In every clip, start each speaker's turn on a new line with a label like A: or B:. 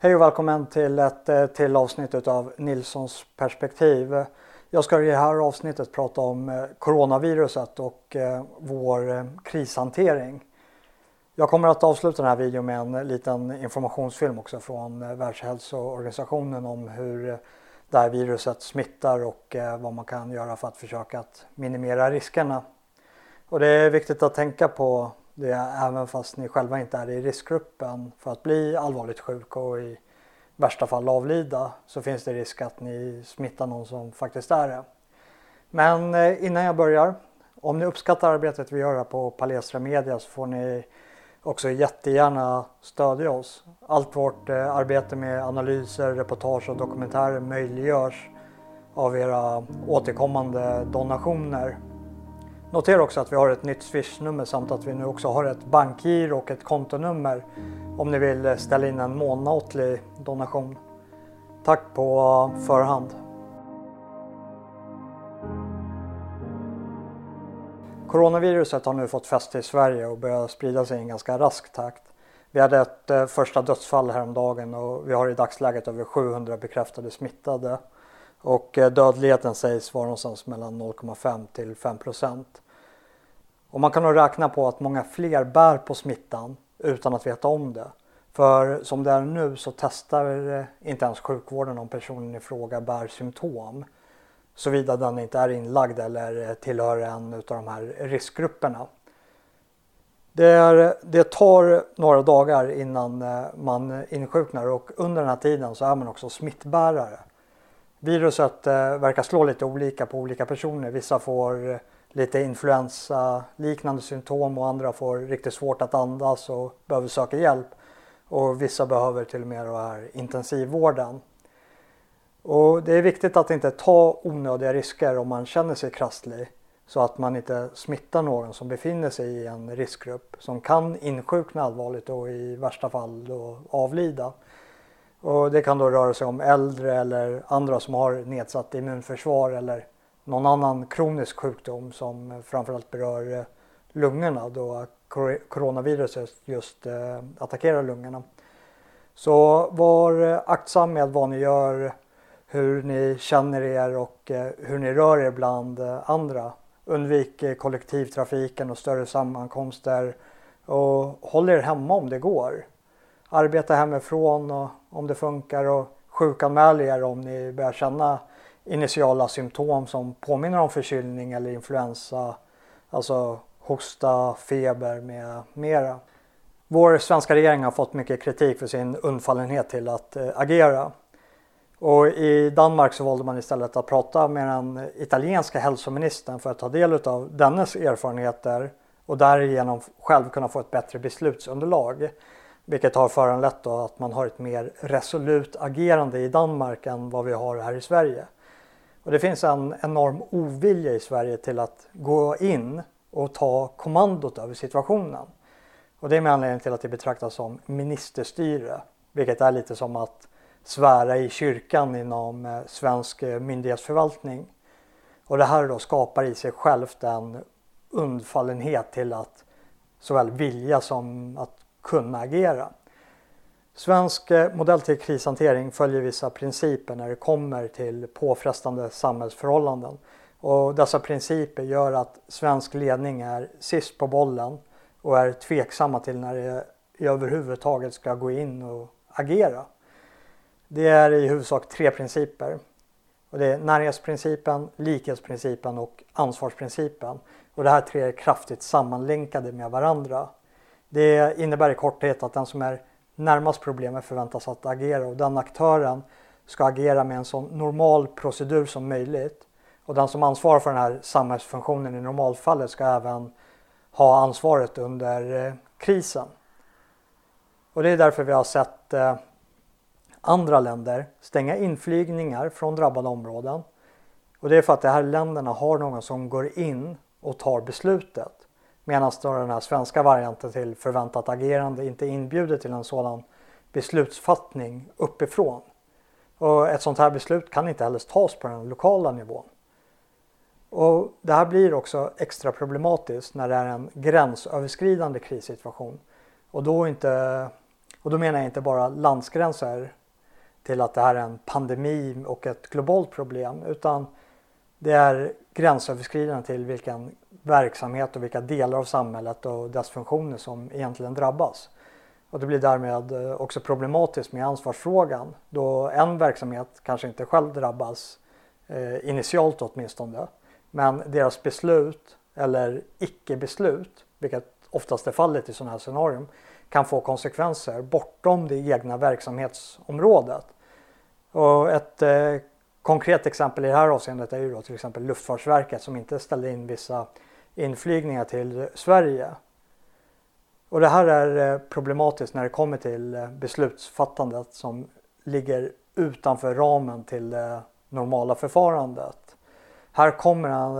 A: Hej och välkommen till ett eh, till avsnitt av Nilssons perspektiv. Jag ska i det här avsnittet prata om eh, coronaviruset och eh, vår krishantering. Jag kommer att avsluta den här videon med en liten informationsfilm också från Världshälsoorganisationen om hur det här viruset smittar och vad man kan göra för att försöka att minimera riskerna. Och det är viktigt att tänka på det även fast ni själva inte är i riskgruppen för att bli allvarligt sjuk och i värsta fall avlida så finns det risk att ni smittar någon som faktiskt är det. Men eh, innan jag börjar, om ni uppskattar arbetet vi gör här på Palestra Media så får ni också jättegärna stödja oss. Allt vårt eh, arbete med analyser, reportage och dokumentärer möjliggörs av era återkommande donationer. Notera också att vi har ett nytt swishnummer samt att vi nu också har ett bankgiro och ett kontonummer om ni vill eh, ställa in en månatlig donation. Tack på förhand. Coronaviruset har nu fått fäste i Sverige och börjar sprida sig i en ganska rask takt. Vi hade ett eh, första dödsfall häromdagen och vi har i dagsläget över 700 bekräftade smittade. Och eh, dödligheten sägs vara någonstans mellan 0,5 till 5 procent. Och man kan nog räkna på att många fler bär på smittan utan att veta om det. För som det är nu så testar eh, inte ens sjukvården om personen i fråga bär symptom. Såvida den inte är inlagd eller eh, tillhör en av de här riskgrupperna. Det, är, det tar några dagar innan man insjuknar och under den här tiden så är man också smittbärare. Viruset eh, verkar slå lite olika på olika personer. Vissa får eh, lite influensa liknande symptom och andra får riktigt svårt att andas och behöver söka hjälp. Och vissa behöver till och med här intensivvården. Och det är viktigt att inte ta onödiga risker om man känner sig krasslig så att man inte smittar någon som befinner sig i en riskgrupp som kan insjukna allvarligt och i värsta fall då avlida. Och det kan då röra sig om äldre eller andra som har nedsatt immunförsvar eller någon annan kronisk sjukdom som framförallt berör eh, lungorna då coronaviruset just eh, attackerar lungorna. Så var eh, aktsam med vad ni gör, hur ni känner er och hur ni rör er bland andra. Undvik kollektivtrafiken och större sammankomster och håll er hemma om det går. Arbeta hemifrån och, om det funkar och sjukanmäl er om ni börjar känna initiala symptom som påminner om förkylning eller influensa, alltså hosta, feber med mera. Vår svenska regering har fått mycket kritik för sin undfallenhet till att eh, agera. Och i Danmark så valde man istället att prata med den italienska hälsoministern för att ta del av dennes erfarenheter och därigenom själv kunna få ett bättre beslutsunderlag. Vilket har föranlett att man har ett mer resolut agerande i Danmark än vad vi har här i Sverige. Och det finns en enorm ovilja i Sverige till att gå in och ta kommandot över situationen. Och det är med anledning till att det betraktas som ministerstyre, vilket är lite som att svära i kyrkan inom eh, svensk eh, myndighetsförvaltning. Och det här då skapar i sig självt en undfallenhet till att såväl vilja som att kunna agera. Svensk eh, modell till krishantering följer vissa principer när det kommer till påfrestande samhällsförhållanden. Och dessa principer gör att svensk ledning är sist på bollen och är tveksamma till när det överhuvudtaget ska gå in och agera. Det är i huvudsak tre principer. Och det är närhetsprincipen, likhetsprincipen och ansvarsprincipen. Och det här tre är kraftigt sammanlänkade med varandra. Det innebär i korthet att den som är närmast problemet förväntas att agera och den aktören ska agera med en så normal procedur som möjligt. Och den som ansvarar för den här samhällsfunktionen i normalfallet ska även ha ansvaret under eh, krisen. Och det är därför vi har sett eh, andra länder stänga inflygningar från drabbade områden. Och det är för att de här länderna har någon som går in och tar beslutet. Medan den här svenska varianten till förväntat agerande inte inbjuder till en sådan beslutsfattning uppifrån. Och ett sånt här beslut kan inte heller tas på den lokala nivån. Och det här blir också extra problematiskt när det är en gränsöverskridande krissituation. Och då inte, Och då menar jag inte bara landsgränser till att det här är en pandemi och ett globalt problem utan det är gränsöverskridande till vilken verksamhet och vilka delar av samhället och dess funktioner som egentligen drabbas. Och det blir därmed eh, också problematiskt med ansvarsfrågan då en verksamhet kanske inte själv drabbas eh, initialt åtminstone. Men deras beslut eller icke-beslut, vilket oftast är fallet i sådana här scenarion, kan få konsekvenser bortom det egna verksamhetsområdet. Och ett eh, konkret exempel i det här avseendet är ju då till exempel Luftfartsverket som inte ställde in vissa inflygningar till Sverige. Och det här är eh, problematiskt när det kommer till eh, beslutsfattandet som ligger utanför ramen till det normala förfarandet. Här kommer, han,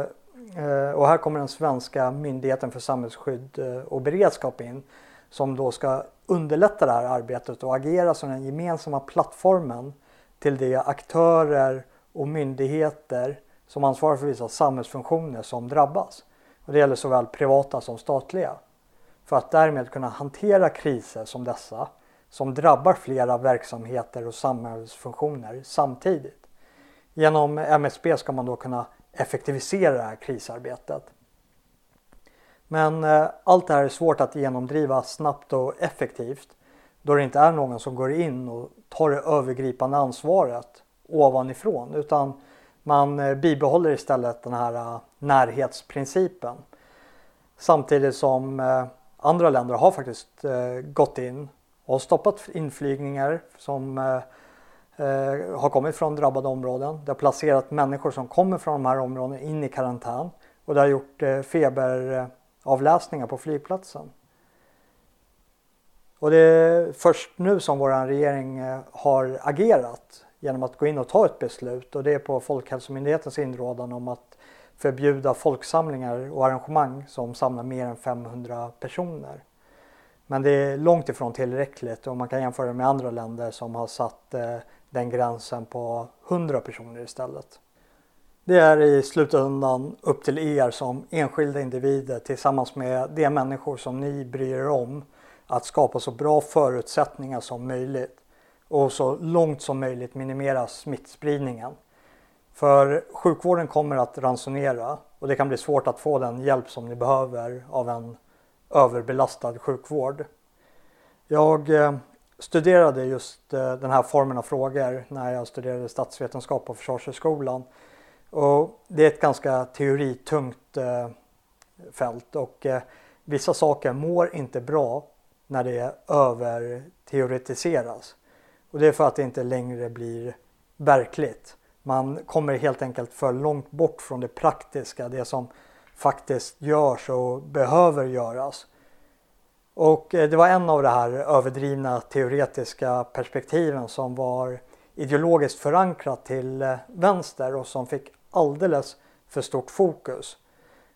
A: och här kommer den svenska myndigheten för samhällsskydd och beredskap in som då ska underlätta det här arbetet och agera som den gemensamma plattformen till de aktörer och myndigheter som ansvarar för vissa samhällsfunktioner som drabbas. Och det gäller såväl privata som statliga. För att därmed kunna hantera kriser som dessa som drabbar flera verksamheter och samhällsfunktioner samtidigt. Genom MSB ska man då kunna effektivisera det här krisarbetet. Men eh, allt det här är svårt att genomdriva snabbt och effektivt då det inte är någon som går in och tar det övergripande ansvaret ovanifrån utan man eh, bibehåller istället den här eh, närhetsprincipen. Samtidigt som eh, andra länder har faktiskt gått in och stoppat inflygningar som har kommit från drabbade områden. Det har placerat människor som kommer från de här områdena in i karantän och det har gjort feberavläsningar på flygplatsen. Och det är först nu som vår regering har agerat genom att gå in och ta ett beslut och det är på Folkhälsomyndighetens inrådan om att förbjuda folksamlingar och arrangemang som samlar mer än 500 personer. Men det är långt ifrån tillräckligt och man kan jämföra med andra länder som har satt eh, den gränsen på 100 personer istället. Det är i slutändan upp till er som enskilda individer tillsammans med de människor som ni bryr er om att skapa så bra förutsättningar som möjligt och så långt som möjligt minimera smittspridningen. För sjukvården kommer att ransonera och det kan bli svårt att få den hjälp som ni behöver av en överbelastad sjukvård. Jag eh, studerade just eh, den här formen av frågor när jag studerade statsvetenskap på Försvarshögskolan. Och det är ett ganska teoritungt eh, fält och vissa saker mår inte bra när det överteoretiseras. Och det är för att det inte längre blir verkligt. Man kommer helt enkelt för långt bort från det praktiska, det som faktiskt görs och behöver göras. Och eh, det var en av de här överdrivna teoretiska perspektiven som var ideologiskt förankrat till eh, vänster och som fick alldeles för stort fokus.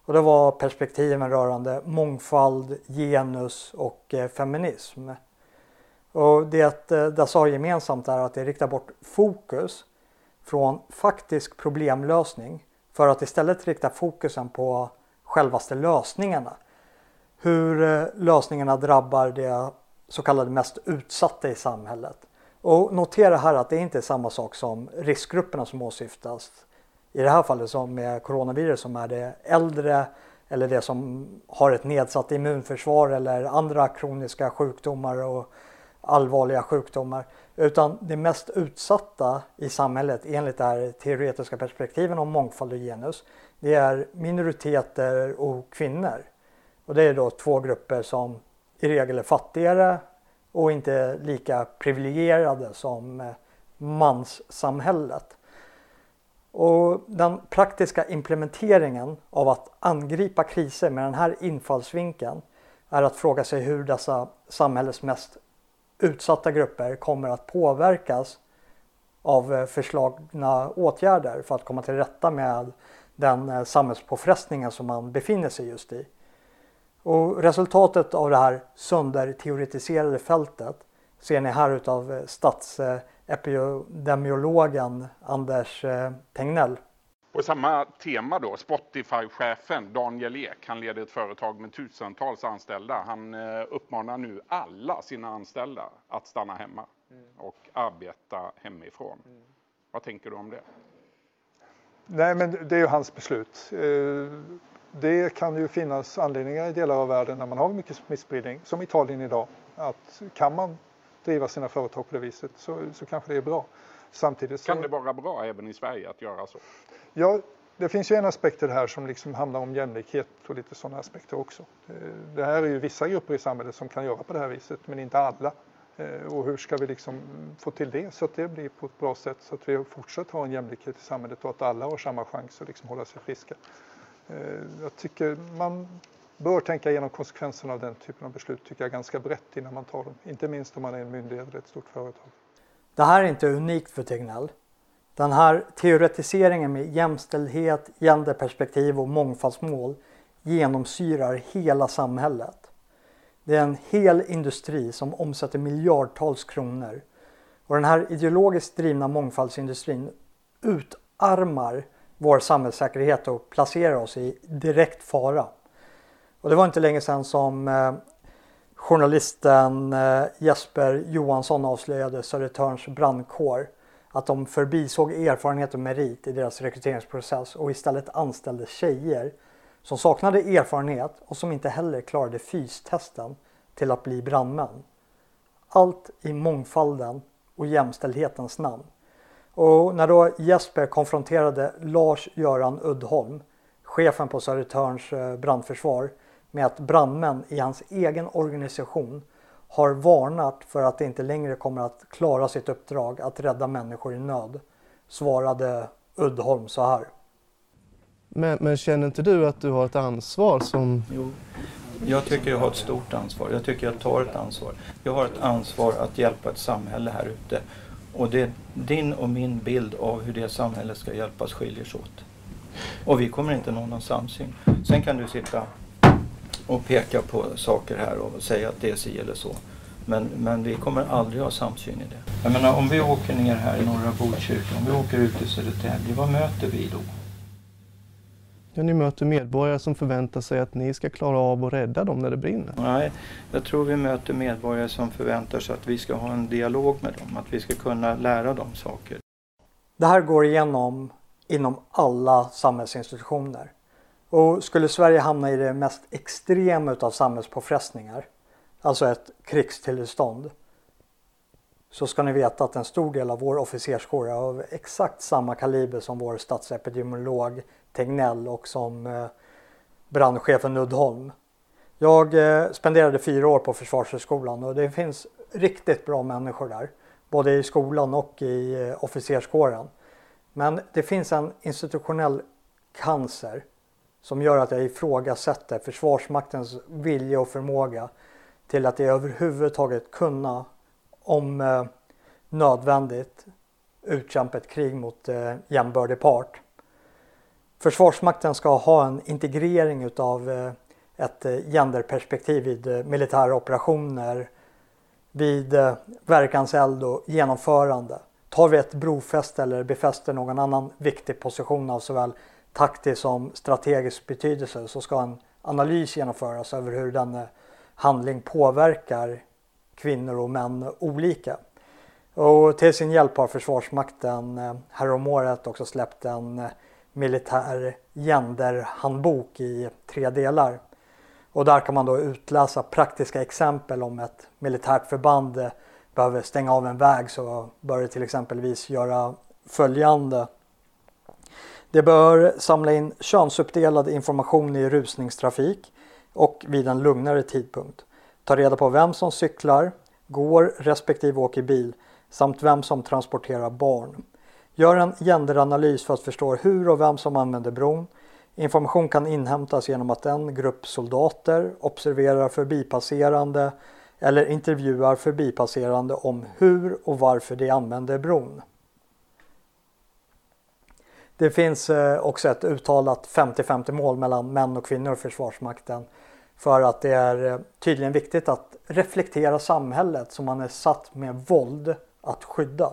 A: Och det var perspektiven rörande mångfald, genus och eh, feminism. Och det eh, dessa har gemensamt är att det riktar bort fokus från faktisk problemlösning för att istället rikta fokusen på självaste lösningarna. Hur eh, lösningarna drabbar de så kallade mest utsatta i samhället. Och notera här att det inte är samma sak som riskgrupperna som åsyftas. I det här fallet som med coronavirus som är det äldre eller det som har ett nedsatt immunförsvar eller andra kroniska sjukdomar och allvarliga sjukdomar. Utan det mest utsatta i samhället enligt det här teoretiska perspektiven om mångfald och genus det är minoriteter och kvinnor. Och det är då två grupper som i regel är fattigare och inte lika privilegierade som eh, manssamhället. Och den praktiska implementeringen av att angripa kriser med den här infallsvinkeln är att fråga sig hur dessa samhällets mest utsatta grupper kommer att påverkas av eh, förslagna åtgärder för att komma till rätta med den eh, samhällspåfrestningen som man befinner sig just i. Och resultatet av det här sönderteoretiserade fältet ser ni här utav eh, statsepidemiologen Anders Tegnell.
B: På samma tema då, Spotify-chefen Daniel Ek, han leder ett företag med tusentals anställda. Han eh, uppmanar nu alla sina anställda att stanna hemma mm. och arbeta hemifrån. Mm. Vad tänker du om det?
C: Nej, men det är ju hans beslut. Eh, det kan ju finnas anledningar i delar av världen när man har mycket smittspridning, som Italien idag, att kan man driva sina företag på det viset så, så kanske det är bra.
B: Samtidigt så... Kan det vara bra även i Sverige att göra så?
C: Ja, det finns ju en aspekt i det här som liksom handlar om jämlikhet och lite sådana aspekter också. Eh, det här är ju vissa grupper i samhället som kan göra på det här viset, men inte alla. Eh, och hur ska vi liksom få till det så att det blir på ett bra sätt så att vi fortsatt har en jämlikhet i samhället och att alla har samma chans att liksom hålla sig friska. Eh, jag tycker man bör tänka igenom konsekvenserna av den typen av beslut tycker jag ganska brett innan man tar dem. Inte minst om man är en myndighet eller ett stort företag.
A: Det här är inte unikt för Tegnell. Den här teoretiseringen med jämställdhet, genderperspektiv och mångfaldsmål genomsyrar hela samhället. Det är en hel industri som omsätter miljardtals kronor. Och den här ideologiskt drivna mångfaldsindustrin utarmar vår samhällssäkerhet och placerar oss i direkt fara. Och det var inte länge sedan som eh, journalisten eh, Jesper Johansson avslöjade Södertörns brandkår att de förbisåg erfarenhet och merit i deras rekryteringsprocess och istället anställde tjejer som saknade erfarenhet och som inte heller klarade fystesten till att bli brandmän. Allt i mångfalden och jämställdhetens namn. Och när då Jesper konfronterade Lars-Göran Uddholm, chefen på Södertörns eh, brandförsvar, med att brandmän i hans egen organisation har varnat för att det inte längre kommer att klara sitt uppdrag att rädda människor i nöd, svarade Uddholm så här.
D: Men, men, känner inte du att du har ett ansvar som...
E: Jo, jag tycker jag har ett stort ansvar. Jag tycker jag tar ett ansvar. Jag har ett ansvar att hjälpa ett samhälle här ute. Och det, din och min bild av hur det samhället ska hjälpas skiljer sig åt. Och vi kommer inte nå någon samsyn. Sen kan du sitta och peka på saker här och säga att det är si eller så. Men, men vi kommer aldrig ha samsyn i det. Jag menar om vi åker ner här i norra Botkyrka, om vi åker ut i Södertälje, vad möter vi då?
D: Ja, ni möter medborgare som förväntar sig att ni ska klara av att rädda dem när det brinner.
E: Nej, jag tror vi möter medborgare som förväntar sig att vi ska ha en dialog med dem, att vi ska kunna lära dem saker.
A: Det här går igenom inom alla samhällsinstitutioner. Och skulle Sverige hamna i det mest extrema utav samhällspåfrestningar, alltså ett krigstillstånd, så ska ni veta att en stor del av vår officerskår är av exakt samma kaliber som vår statsepidemiolog Tegnell och som eh, brandchefen Uddholm. Jag eh, spenderade fyra år på Försvarshögskolan och det finns riktigt bra människor där, både i skolan och i eh, officerskåren. Men det finns en institutionell cancer som gör att jag ifrågasätter Försvarsmaktens vilja och förmåga till att överhuvudtaget kunna, om eh, nödvändigt, utkämpa ett krig mot eh, jämbördig part. Försvarsmakten ska ha en integrering utav eh, ett eh, genderperspektiv vid eh, militära operationer, vid eh, verkanseld och genomförande. Tar vi ett brofäste eller befäster någon annan viktig position av såväl taktisk som strategisk betydelse så ska en analys genomföras över hur denna handling påverkar kvinnor och män olika. Och till sin hjälp har Försvarsmakten eh, häromåret också släppt en eh, militär genderhandbok i tre delar. Och där kan man då utläsa praktiska exempel om ett militärt förband eh, behöver stänga av en väg så bör det till exempelvis göra följande det bör samla in könsuppdelad information i rusningstrafik och vid en lugnare tidpunkt. Ta reda på vem som cyklar, går respektive åker bil samt vem som transporterar barn. Gör en genderanalys för att förstå hur och vem som använder bron. Information kan inhämtas genom att en grupp soldater observerar förbipasserande eller intervjuar förbipasserande om hur och varför de använder bron. Det finns eh, också ett uttalat 50-50 mål mellan män och kvinnor i Försvarsmakten. För att det är eh, tydligen viktigt att reflektera samhället som man är satt med våld att skydda.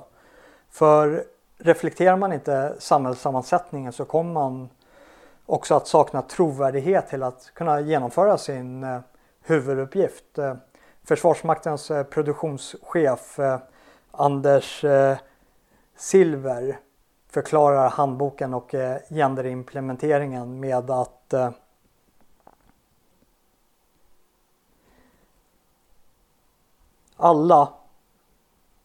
A: För reflekterar man inte samhällssammansättningen så kommer man också att sakna trovärdighet till att kunna genomföra sin eh, huvuduppgift. Försvarsmaktens produktionschef Anders Silver förklarar handboken och eh, genderimplementeringen med att eh, alla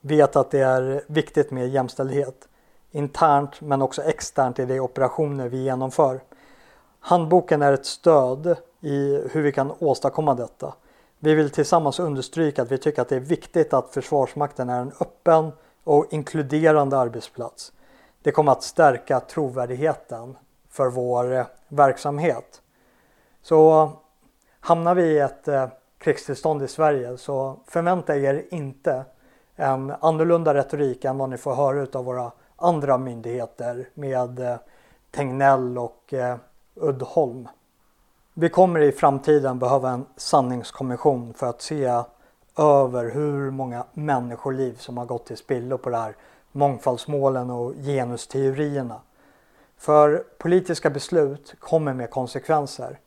A: vet att det är viktigt med jämställdhet internt men också externt i de operationer vi genomför. Handboken är ett stöd i hur vi kan åstadkomma detta. Vi vill tillsammans understryka att vi tycker att det är viktigt att Försvarsmakten är en öppen och inkluderande arbetsplats. Det kommer att stärka trovärdigheten för vår eh, verksamhet. Så hamnar vi i ett eh, krigstillstånd i Sverige så förvänta er inte en annorlunda retorik än vad ni får höra av våra andra myndigheter med eh, Tegnell och Uddholm. Vi kommer i framtiden behöva en sanningskommission för att se över hur många människoliv som har gått till spillo på det här mångfaldsmålen och genusteorierna. För politiska beslut kommer med konsekvenser.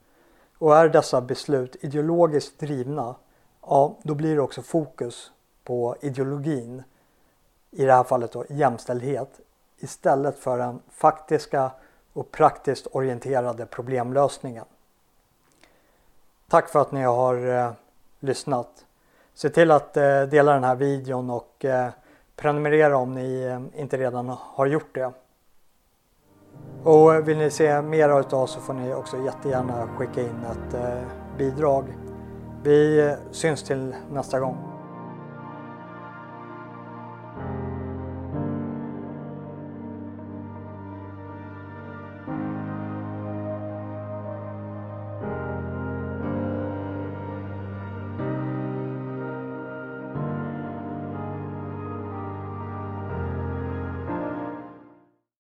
A: Och är dessa beslut ideologiskt drivna, ja då blir det också fokus på ideologin, i det här fallet då jämställdhet, istället för den faktiska och praktiskt orienterade problemlösningen. Tack för att ni har eh, lyssnat. Se till att eh, dela den här videon och eh, prenumerera om ni eh, inte redan har gjort det. Och eh, vill ni se mer av oss så får ni också jättegärna skicka in ett eh, bidrag. Vi syns till nästa gång.